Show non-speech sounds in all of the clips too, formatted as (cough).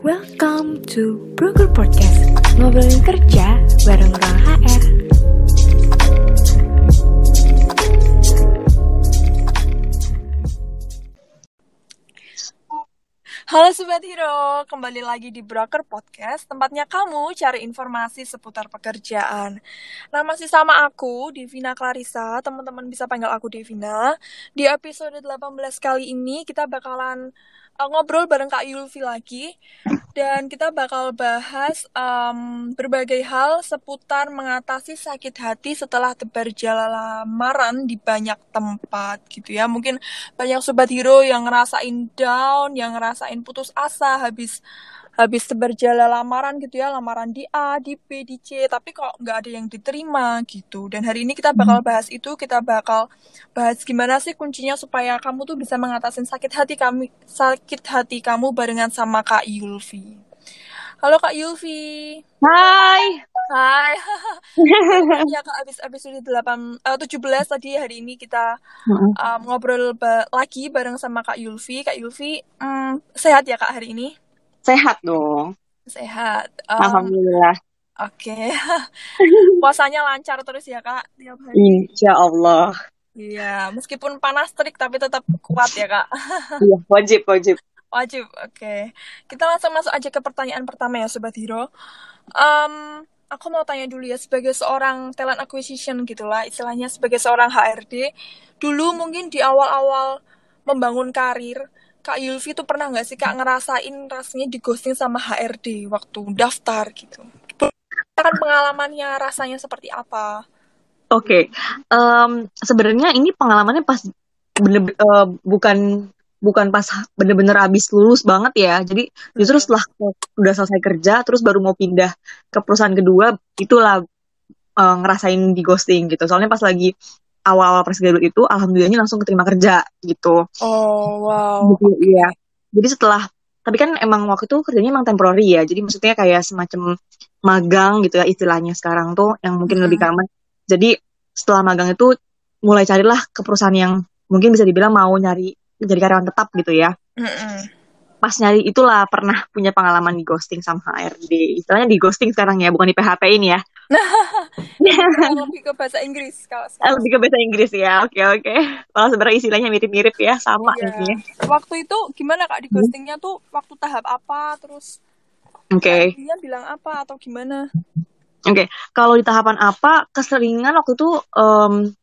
Welcome to Broker Podcast Ngobrolin kerja bareng orang HR Halo Sobat Hero, kembali lagi di Broker Podcast, tempatnya kamu cari informasi seputar pekerjaan. Nah, masih sama aku, Divina Clarissa, teman-teman bisa panggil aku Divina. Di episode 18 kali ini, kita bakalan ngobrol bareng Kak Yulvi lagi. Dan kita bakal bahas um, berbagai hal seputar mengatasi sakit hati setelah tebar jalan lamaran di banyak tempat gitu ya. Mungkin banyak sobat hero yang ngerasain down yang ngerasain putus asa habis habis berjalan lamaran gitu ya lamaran di A di B di C tapi kok nggak ada yang diterima gitu. Dan hari ini kita bakal hmm. bahas itu kita bakal bahas gimana sih kuncinya supaya kamu tuh bisa mengatasi sakit hati kami sakit hati kamu barengan sama Kak Yulvi halo Kak Yulvi Hai. Hai. (laughs) Ya Kak abis abis udah delapan eh, tujuh belas tadi hari ini kita um, ngobrol ba lagi bareng sama Kak Yulvi Kak Yulvi um, sehat ya Kak hari ini Sehat dong. Sehat. Um, Alhamdulillah. Oke. Okay. (laughs) Puasanya lancar terus ya, Kak, tiap hari. Insya Allah. Iya, meskipun panas terik tapi tetap kuat ya, Kak. (laughs) iya, wajib, wajib. Wajib, oke. Okay. Kita langsung masuk aja ke pertanyaan pertama ya, Sobat Hero. Um, aku mau tanya dulu ya, sebagai seorang talent acquisition gitulah, istilahnya sebagai seorang HRD, dulu mungkin di awal-awal membangun karir, Kak Yulvi tuh pernah nggak sih Kak ngerasain rasanya di ghosting sama HRD waktu daftar gitu? Kan pengalamannya rasanya seperti apa? Oke, okay. um, sebenarnya ini pengalamannya pas bener, uh, bukan bukan pas bener-bener abis lulus banget ya. Jadi justru setelah udah selesai kerja, terus baru mau pindah ke perusahaan kedua, itulah uh, ngerasain di ghosting gitu. Soalnya pas lagi awal-awal fresh graduate itu alhamdulillahnya langsung keterima kerja gitu. Oh wow. Gitu, iya. Jadi setelah tapi kan emang waktu itu kerjanya emang temporary ya. Jadi maksudnya kayak semacam magang gitu ya istilahnya sekarang tuh yang mungkin hmm. lebih common. Jadi setelah magang itu mulai carilah ke perusahaan yang mungkin bisa dibilang mau nyari jadi karyawan tetap gitu ya. Hmm pas nyari itulah pernah punya pengalaman di ghosting sama HRD. Istilahnya di ghosting sekarang ya, bukan di PHP ini ya. (laughs) lebih ke bahasa Inggris kalau sekarang. Lebih ke bahasa Inggris ya. Oke, oke. Malah sebenarnya istilahnya mirip-mirip ya, sama intinya. Waktu itu gimana Kak di hmm? ghostingnya tuh waktu tahap apa terus Oke. Okay. Dia bilang apa atau gimana? Oke, okay. kalau di tahapan apa keseringan waktu itu um,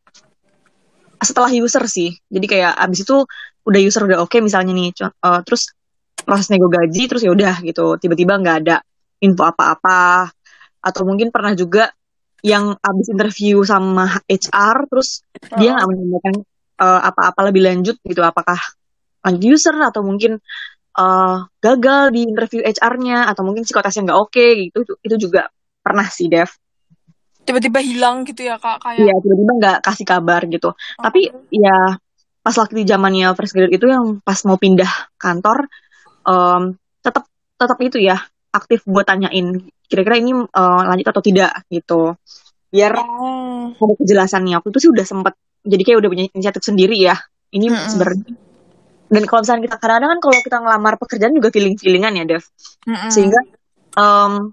setelah user sih. Jadi kayak abis itu udah user udah oke okay, misalnya nih, uh, terus proses nego gaji terus ya udah gitu tiba-tiba nggak ada info apa-apa atau mungkin pernah juga yang abis interview sama HR terus oh. dia nggak menyampaikan uh, apa-apa lebih lanjut gitu apakah lanjut user atau mungkin uh, gagal di interview HR-nya atau mungkin psikotesnya nggak oke okay, gitu itu juga pernah sih Dev tiba-tiba hilang gitu ya kak kayak iya tiba-tiba nggak kasih kabar gitu oh. tapi ya pas waktu di zamannya fresh graduate itu yang pas mau pindah kantor um, tetap tetap itu ya aktif buat tanyain kira-kira ini uh, lanjut atau tidak gitu biar oh. ada kejelasannya aku itu sih udah sempet jadi kayak udah punya inisiatif sendiri ya ini mm -hmm. sebenarnya dan kalau misalnya kita kadang-kadang kan kalau kita ngelamar pekerjaan juga feeling feelingan ya Dev mm -hmm. sehingga um,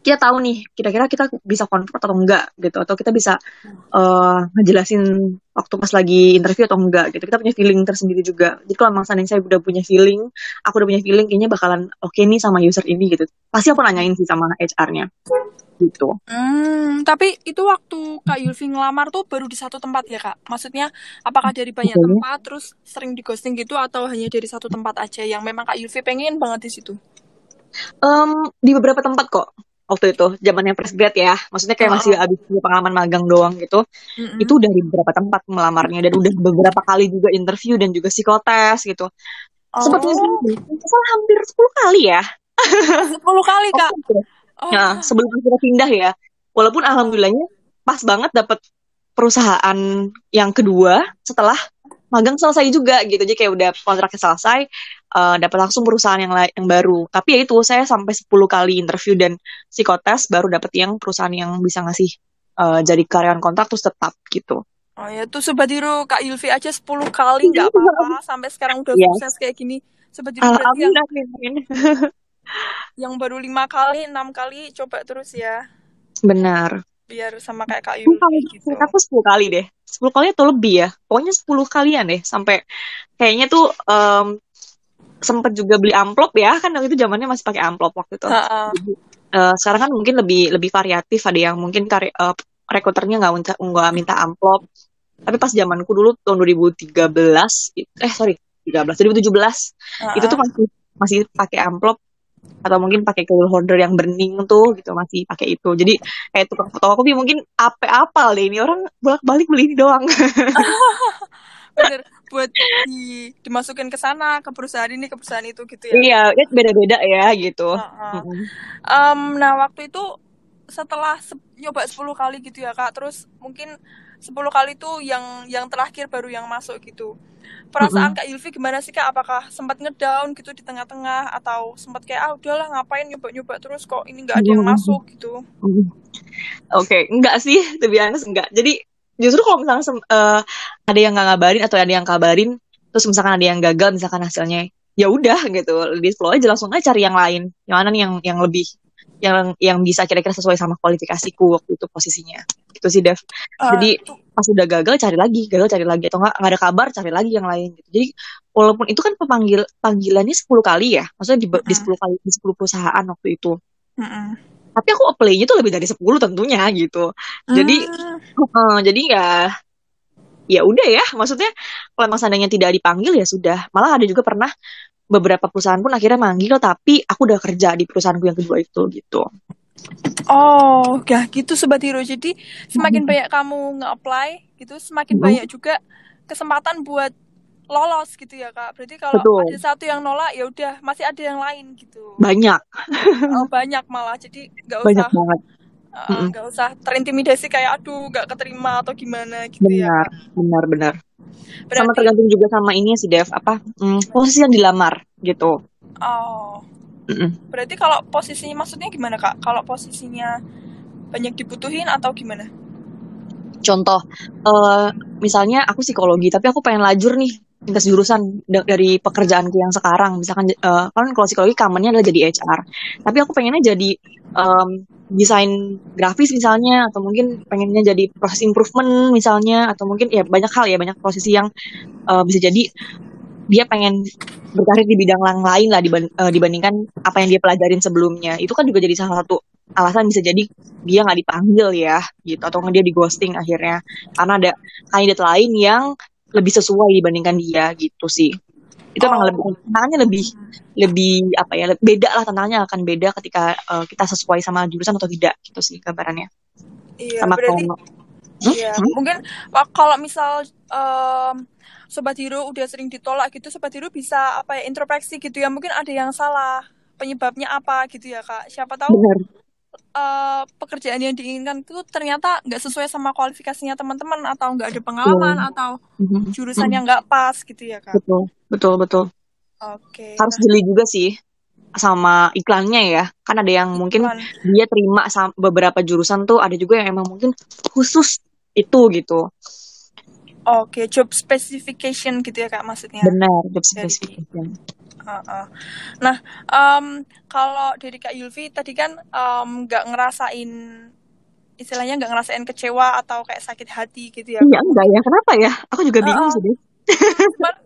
kita tahu nih kira-kira kita bisa convert atau enggak gitu atau kita bisa uh, ngejelasin waktu pas lagi interview atau enggak gitu kita punya feeling tersendiri juga jadi kalau memang saya udah punya feeling aku udah punya feeling kayaknya bakalan oke okay nih sama user ini gitu pasti aku nanyain sih sama HR-nya gitu. Hmm, tapi itu waktu Kak Yulvi ngelamar tuh baru di satu tempat ya Kak? Maksudnya apakah dari banyak okay. tempat terus sering di ghosting gitu atau hanya dari satu tempat aja yang memang Kak Yulvi pengen banget di situ? Um, di beberapa tempat kok waktu itu zamannya fresh grad ya. Maksudnya kayak oh. masih abis punya pengalaman magang doang gitu. Mm-hmm. itu dari beberapa tempat melamarnya dan udah beberapa kali juga interview dan juga psikotes gitu. Oh. sebetulnya hampir 10 kali ya. 10 kali (laughs) kak? Oh. nah sebelum kita pindah ya. Walaupun alhamdulillahnya pas banget dapet perusahaan yang kedua setelah magang selesai juga gitu. Jadi kayak udah kontraknya selesai uh, dapat langsung perusahaan yang yang baru. Tapi ya itu saya sampai 10 kali interview dan psikotes baru dapat yang perusahaan yang bisa ngasih uh, jadi karyawan kontrak terus tetap gitu. Oh ya tuh Sobat Hero Kak Yulvi aja 10 kali nggak apa-apa. (laughs) Sampai sekarang udah yes. sukses kayak gini. Sobat Hero uh, yang... yang baru lima kali enam kali coba terus ya. Benar. Biar sama kayak kak kalau Yuli gitu. aku 10 kali deh. 10 kali atau lebih ya. Pokoknya 10 kalian deh sampai kayaknya tuh em, sempet juga beli amplop ya kan waktu itu zamannya masih pakai amplop waktu itu. Ha-ha. Jadi, eh, sekarang kan mungkin lebih lebih variatif ada yang mungkin kari, eh, rekruternya nggak minta nggak minta amplop. Tapi pas zamanku dulu tahun 2013 it- eh sorry 13 2017 itu tuh masih masih pakai amplop atau mungkin pakai cable holder yang bening tuh gitu masih pakai itu. Jadi kayak tukang fotokopi mungkin apa apal deh ini orang bolak balik beli ini doang. (laughs) Bener buat di, dimasukin ke sana ke perusahaan ini ke perusahaan itu gitu ya iya ya beda beda ya gitu. Mm-mm. Em, nah waktu itu setelah se- nyoba 10 kali gitu ya kak terus mungkin 10 kali tuh yang yang terakhir baru yang masuk gitu perasaan Mm-mm. kak Yulvi gimana sih kak apakah sempat ngedown gitu di tengah-tengah atau sempat kayak ah udahlah ngapain nyoba-nyoba terus kok ini nggak ada yang Mm-mm. masuk gitu. Oke, enggak sih, be honest, enggak. Jadi justru kalau misalnya eh, ada yang nggak ngabarin atau ada yang kabarin, terus misalkan ada yang gagal, misalkan hasilnya, ya udah gitu, di flow aja langsung aja cari yang lain. Yang mana nih yang yang lebih yang yang bisa kira-kira sesuai sama kualifikasiku waktu itu posisinya. Gitu sih, Dev. Eh, Jadi pas udah gagal cari lagi, gagal cari lagi atau nggak ada kabar cari lagi yang lain gitu. Jadi walaupun itu kan pemanggil panggilannya 10 kali ya, maksudnya di, di mm-mm, 10 kali di 10 perusahaan waktu itu. mm-mm. Tapi aku apply-nya tuh lebih dari 10 tentunya gitu. Jadi Hmm, Heeh, jadi ya ya udah ya maksudnya kalau emang seandainya tidak dipanggil ya sudah malah ada juga pernah beberapa perusahaan pun akhirnya manggil tapi aku udah kerja di perusahaanku yang kedua itu gitu Oh, ya gitu Sobat Hero. Jadi semakin banyak kamu nge-apply gitu, semakin Mm-mm. banyak juga kesempatan buat lolos gitu ya Kak. Berarti kalau betul ada satu yang nolak ya udah masih ada yang lain gitu. banyak Oh, banyak malah. Jadi nggak banyak usah banget uh, Mm-mm. nggak usah terintimidasi kayak aduh nggak keterima atau gimana gitu ya benar benar benar sama tergantung juga sama ini sih Dev apa mm, posisi yang dilamar gitu oh, Mm-mm. berarti kalau posisinya maksudnya gimana Kak? Kalau posisinya banyak dibutuhin atau gimana? contoh eh misalnya aku psikologi tapi aku pengen lajur nih lintas jurusan da- dari pekerjaanku yang sekarang. Misalkan eh, kan kalau psikologi kamennya adalah jadi HR tapi aku pengennya jadi em, desain grafis misalnya atau mungkin pengennya jadi proses improvement misalnya atau mungkin ya banyak hal ya banyak posisi yang eh, bisa jadi dia pengen berkarir di bidang yang lain lah eh, dibandingkan apa yang dia pelajarin sebelumnya. Itu kan juga jadi salah satu alasan bisa jadi dia nggak dipanggil ya gitu. Atau dia di ghosting akhirnya. Karena ada kandidat lain yang lebih sesuai dibandingkan dia gitu sih itu emang lebih Oh, tantangannya lebih lebih apa ya lebih beda lah tantangannya akan beda ketika eh, kita sesuai sama jurusan atau tidak gitu sih gambarannya iya sama berarti kalau Hmm? Iya, Hmm? mungkin wah, kalau misal em, Sobat Hero udah sering ditolak gitu, Sobat Hero bisa apa ya introspeksi gitu ya. Mungkin ada yang salah, penyebabnya apa gitu ya Kak. Siapa tahu benar eh, pekerjaan yang diinginkan itu ternyata nggak sesuai sama kualifikasinya teman-teman atau nggak ada pengalaman betul atau Mhm. jurusan yang nggak pas gitu ya Kak. betul. Betul betul. Oke, harus nah. jeli juga sih sama iklannya ya. Kan ada yang mungkin iklan. dia terima sam- beberapa jurusan tuh ada juga yang emang mungkin khusus itu gitu Oke, job specification gitu ya Kak maksudnya. benar job specification. Nah, em, kalau dari Kak Yulvi tadi kan nggak ngerasain istilahnya nggak ngerasain kecewa atau kayak sakit hati gitu ya iya enggak ya kenapa ya aku juga bingung Heeh. sih deh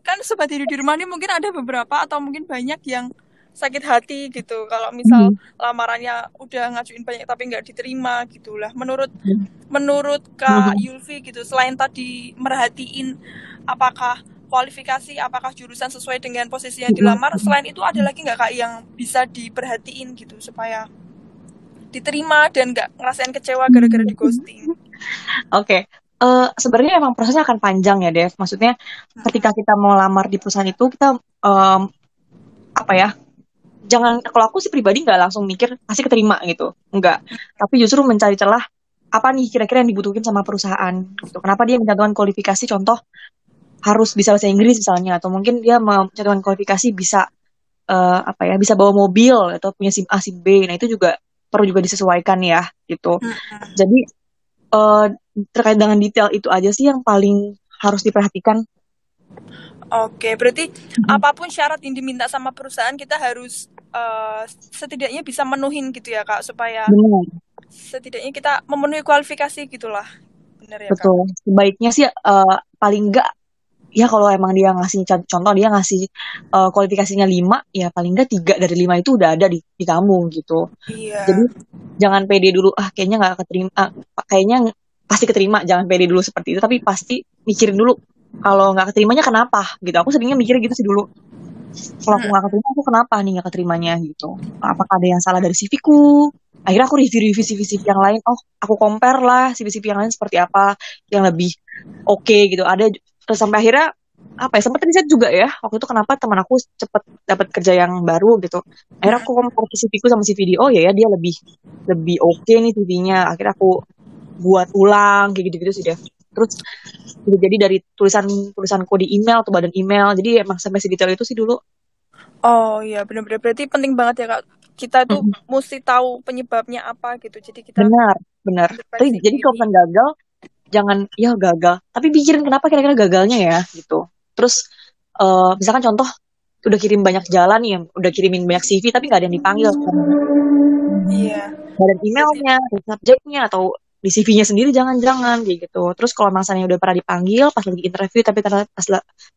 kan sobat diri di rumah ini mungkin ada beberapa atau mungkin banyak yang sakit hati gitu. Kalau misal Mhm. lamarannya udah ngajuin banyak tapi nggak diterima gitulah. Menurut Mhm. menurut Kak Mhm. Yulvi gitu, selain tadi merhatiin apakah kualifikasi, apakah jurusan sesuai dengan posisi yang Mhm. dilamar, selain itu ada lagi nggak Kak yang bisa diperhatiin gitu supaya diterima dan nggak ngerasain kecewa gara-gara di ghosting? Oke, Eh, sebenarnya emang prosesnya akan panjang ya, Dev. Maksudnya ketika kita mau lamar di perusahaan itu, kita em, apa ya? Jangan kalau aku sih pribadi nggak langsung mikir pasti keterima gitu, enggak. Tapi justru mencari celah apa nih kira-kira yang dibutuhin sama perusahaan. Gitu. Kenapa dia mencantumkan kualifikasi? Contoh harus bisa bahasa Inggris misalnya, atau mungkin dia mencantumkan kualifikasi bisa eh, apa ya? Bisa bawa mobil atau punya SIM A, SIM B. Nah itu juga perlu juga disesuaikan ya, gitu. Jadi eh, terkait dengan detail itu aja sih yang paling harus diperhatikan. Oke, berarti apa pun syarat yang diminta sama perusahaan kita harus uh, setidaknya bisa menuhin gitu ya kak supaya Benar. setidaknya kita memenuhi kualifikasi gitulah. Benar ya Betul. kak Sebaiknya sih uh, paling enggak ya kalau emang dia ngasih contoh dia ngasih uh, kualifikasinya 5 ya paling enggak tiga dari lima itu udah ada di, di kamu gitu. Iya. Jadi jangan pede dulu ah kayaknya nggak keterima ah, kayaknya pasti keterima jangan pede dulu seperti itu. Tapi pasti mikirin dulu kalau nggak keterimanya kenapa? gitu. Aku seringnya mikir gitu sih dulu kalau aku nggak keterima aku kenapa nih nggak keterimanya gitu. Apakah ada yang salah dari CV-ku akhirnya aku review-review CV-CV yang lain. Oh aku compare lah CV-CV yang lain seperti apa yang lebih oke okay, gitu. Ada terus sampai akhirnya apa ya sempat riset juga ya waktu itu kenapa teman aku cepet dapat kerja yang baru gitu. Akhirnya aku compare CV-ku sama CV dia. Oh ya ya dia lebih lebih oke okay nih CV-nya akhirnya aku buat ulang kayak gitu-gitu sih Dev terus jadi dari tulisan tulisanku di email atau badan email jadi emang sampai sedetail itu sih dulu. Oh iya benar-benar berarti penting banget ya kak. Kita tuh mm-hmm. mesti tahu penyebabnya apa gitu. Jadi kita benar benar. tapi jadi kalau misalnya gagal jangan ya gagal. Tapi pikirin kenapa kira-kira gagalnya ya gitu. Terus uh, misalkan contoh udah kirim banyak jalan nih udah kirimin banyak CV tapi nggak ada yang dipanggil. Iya. Badan emailnya subjeknya atau di CV-nya sendiri jangan-jangan kayak gitu. Terus kalau misalnya udah pernah dipanggil pas lagi interview tapi ternyata pas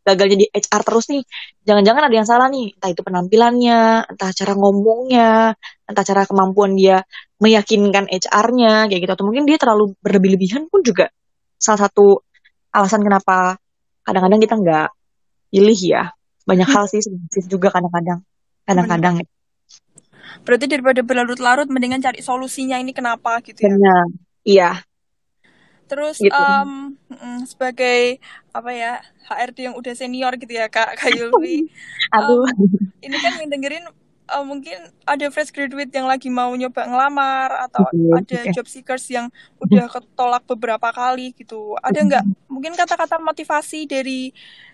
gagalnya di HR terus nih, jangan-jangan ada yang salah nih. Entah itu penampilannya, entah cara ngomongnya, entah cara kemampuan dia meyakinkan HR-nya kayak gitu. Atau mungkin dia terlalu berlebih-lebihan pun juga salah satu alasan kenapa kadang-kadang kita nggak pilih ya. Banyak hal sih juga kadang-kadang. Kadang-kadang. Berarti daripada berlarut-larut mendingan cari solusinya ini kenapa gitu ya. Benar Iya. Terus gitu. um, sebagai apa ya HRD yang udah senior gitu ya kak Kak Yulvi. (laughs) Aduh. Um, ini kan yang dengerin uh, mungkin ada fresh graduate yang lagi mau nyoba ngelamar atau okay. ada job seekers yang udah (laughs) ketolak beberapa kali gitu. Ada nggak mungkin kata-kata motivasi dari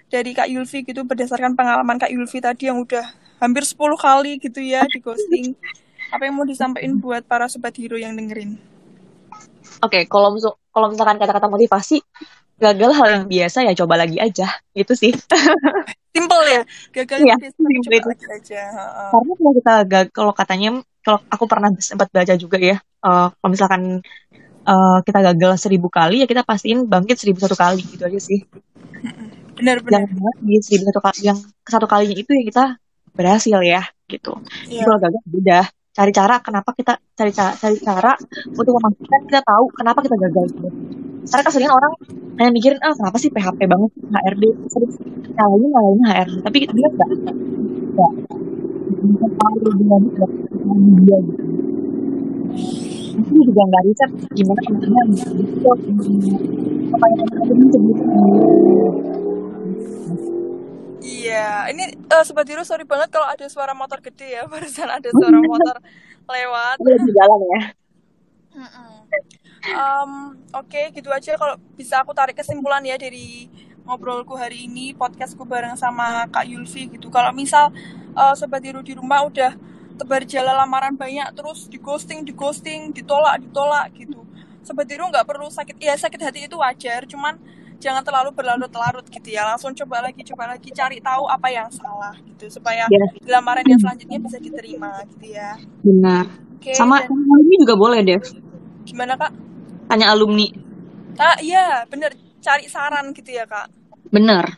dari Kak Yulvi gitu berdasarkan pengalaman Kak Yulvi tadi yang udah hampir 10 kali gitu ya di ghosting. (laughs) Apa yang mau disampaikan buat para sobat hero yang dengerin? Oke, okay, kalau kalau misalkan kata-kata motivasi gagal hal yang biasa ya coba lagi aja gitu sih. (laughs) Simple ya, gagal ya, simple itu. lagi aja. Karena kalau kita kalau katanya kalau aku pernah sempat baca juga ya, uh, kalau misalkan uh, kita gagal seribu kali ya kita pastiin bangkit seribu satu kali gitu aja sih. Benar benar. Yang di seribu satu kali yang satu kalinya itu ya kita berhasil ya gitu. Yeah. Kalau gagal udah cari cara kenapa kita cari cara cari cara untuk memastikan kita tahu kenapa kita gagal. Karena keseringan orang hanya mikirin ah kenapa sih PHP banget HRD sering nyalain nyalain HRD tapi enggak tahu dengan dia gitu. Itu juga nggak riset gimana gitu apa yang ada di Iya, ini uh, Sobat Hero sorry banget kalau ada suara motor gede ya. (laughs) Barusan ada suara motor lewat. Di jalan ya. Um, Oke, okay, gitu aja kalau bisa aku tarik kesimpulan ya dari ngobrolku hari ini, podcastku bareng sama Kak Yulfi gitu. Kalau misal uh, Sobat Hero di rumah udah tebar jala lamaran banyak, terus di ghosting, di ghosting, ditolak, ditolak gitu. Sobat Hero nggak perlu sakit, ya sakit hati itu wajar, cuman jangan terlalu berlarut-larut gitu ya. Langsung coba lagi coba lagi cari tahu apa yang salah gitu supaya ya. lamaran yang selanjutnya bisa diterima gitu ya. Benar. Okay, sama dan... alumni juga boleh Dev. Gimana kak? Tanya alumni. Ah iya bener. Cari saran gitu ya kak. Bener.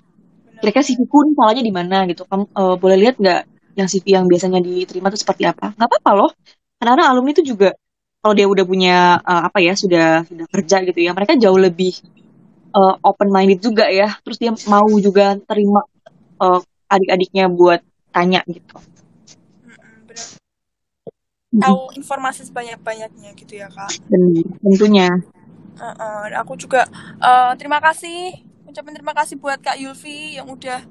Kira-kira CV kun salahnya di mana gitu? Kamu uh, boleh lihat nggak yang CV yang biasanya diterima itu seperti apa? Nggak apa-apa loh. Karena alumni itu juga kalau dia udah punya uh, apa ya sudah sudah kerja gitu ya mereka jauh lebih uh, open minded juga ya. Terus dia mau juga terima uh, adik-adiknya buat tanya gitu. Tahu informasi sebanyak-banyaknya gitu ya kak. Benar, tentunya. Uh, uh, aku juga uh, terima kasih. Ucapin terima kasih buat kak Yulfi yang udah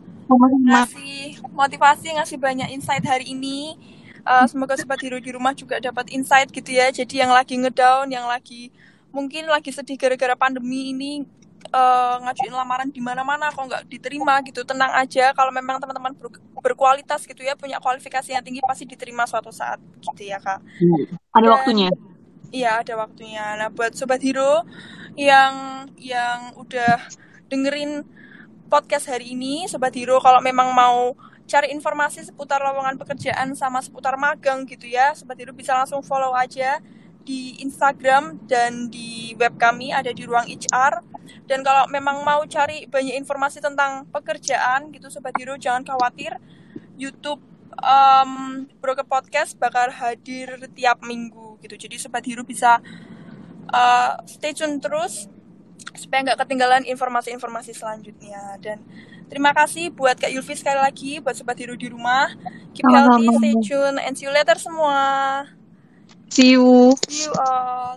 ngasih motivasi ngasih banyak insight hari ini. Uh, semoga sobat hero di rumah juga dapat insight gitu ya. Jadi yang lagi ngedown yang lagi mungkin lagi sedih gara-gara pandemi ini uh, ngajuin lamaran di mana-mana kok nggak diterima gitu. Tenang aja kalau memang teman-teman ber berkualitas gitu ya punya kualifikasi yang tinggi pasti diterima suatu saat gitu ya kak. Hmm. ada Dan, waktunya? Iya ada waktunya. Nah buat sobat hero yang yang udah dengerin podcast hari ini sobat hero kalau memang mau cari informasi seputar lowongan pekerjaan sama seputar magang gitu ya, Sobat Hidup bisa langsung follow aja di Instagram dan di web kami ada di ruang HR. Dan kalau memang mau cari banyak informasi tentang pekerjaan gitu Sobat Hero jangan khawatir. YouTube um, Broker Podcast bakal hadir tiap minggu gitu. Jadi Sobat Hero bisa uh, stay tune terus supaya nggak ketinggalan informasi-informasi selanjutnya dan terima kasih buat Kak Yulfi sekali lagi buat sobat Hero di rumah keep healthy stay tune and see you later semua see you see you all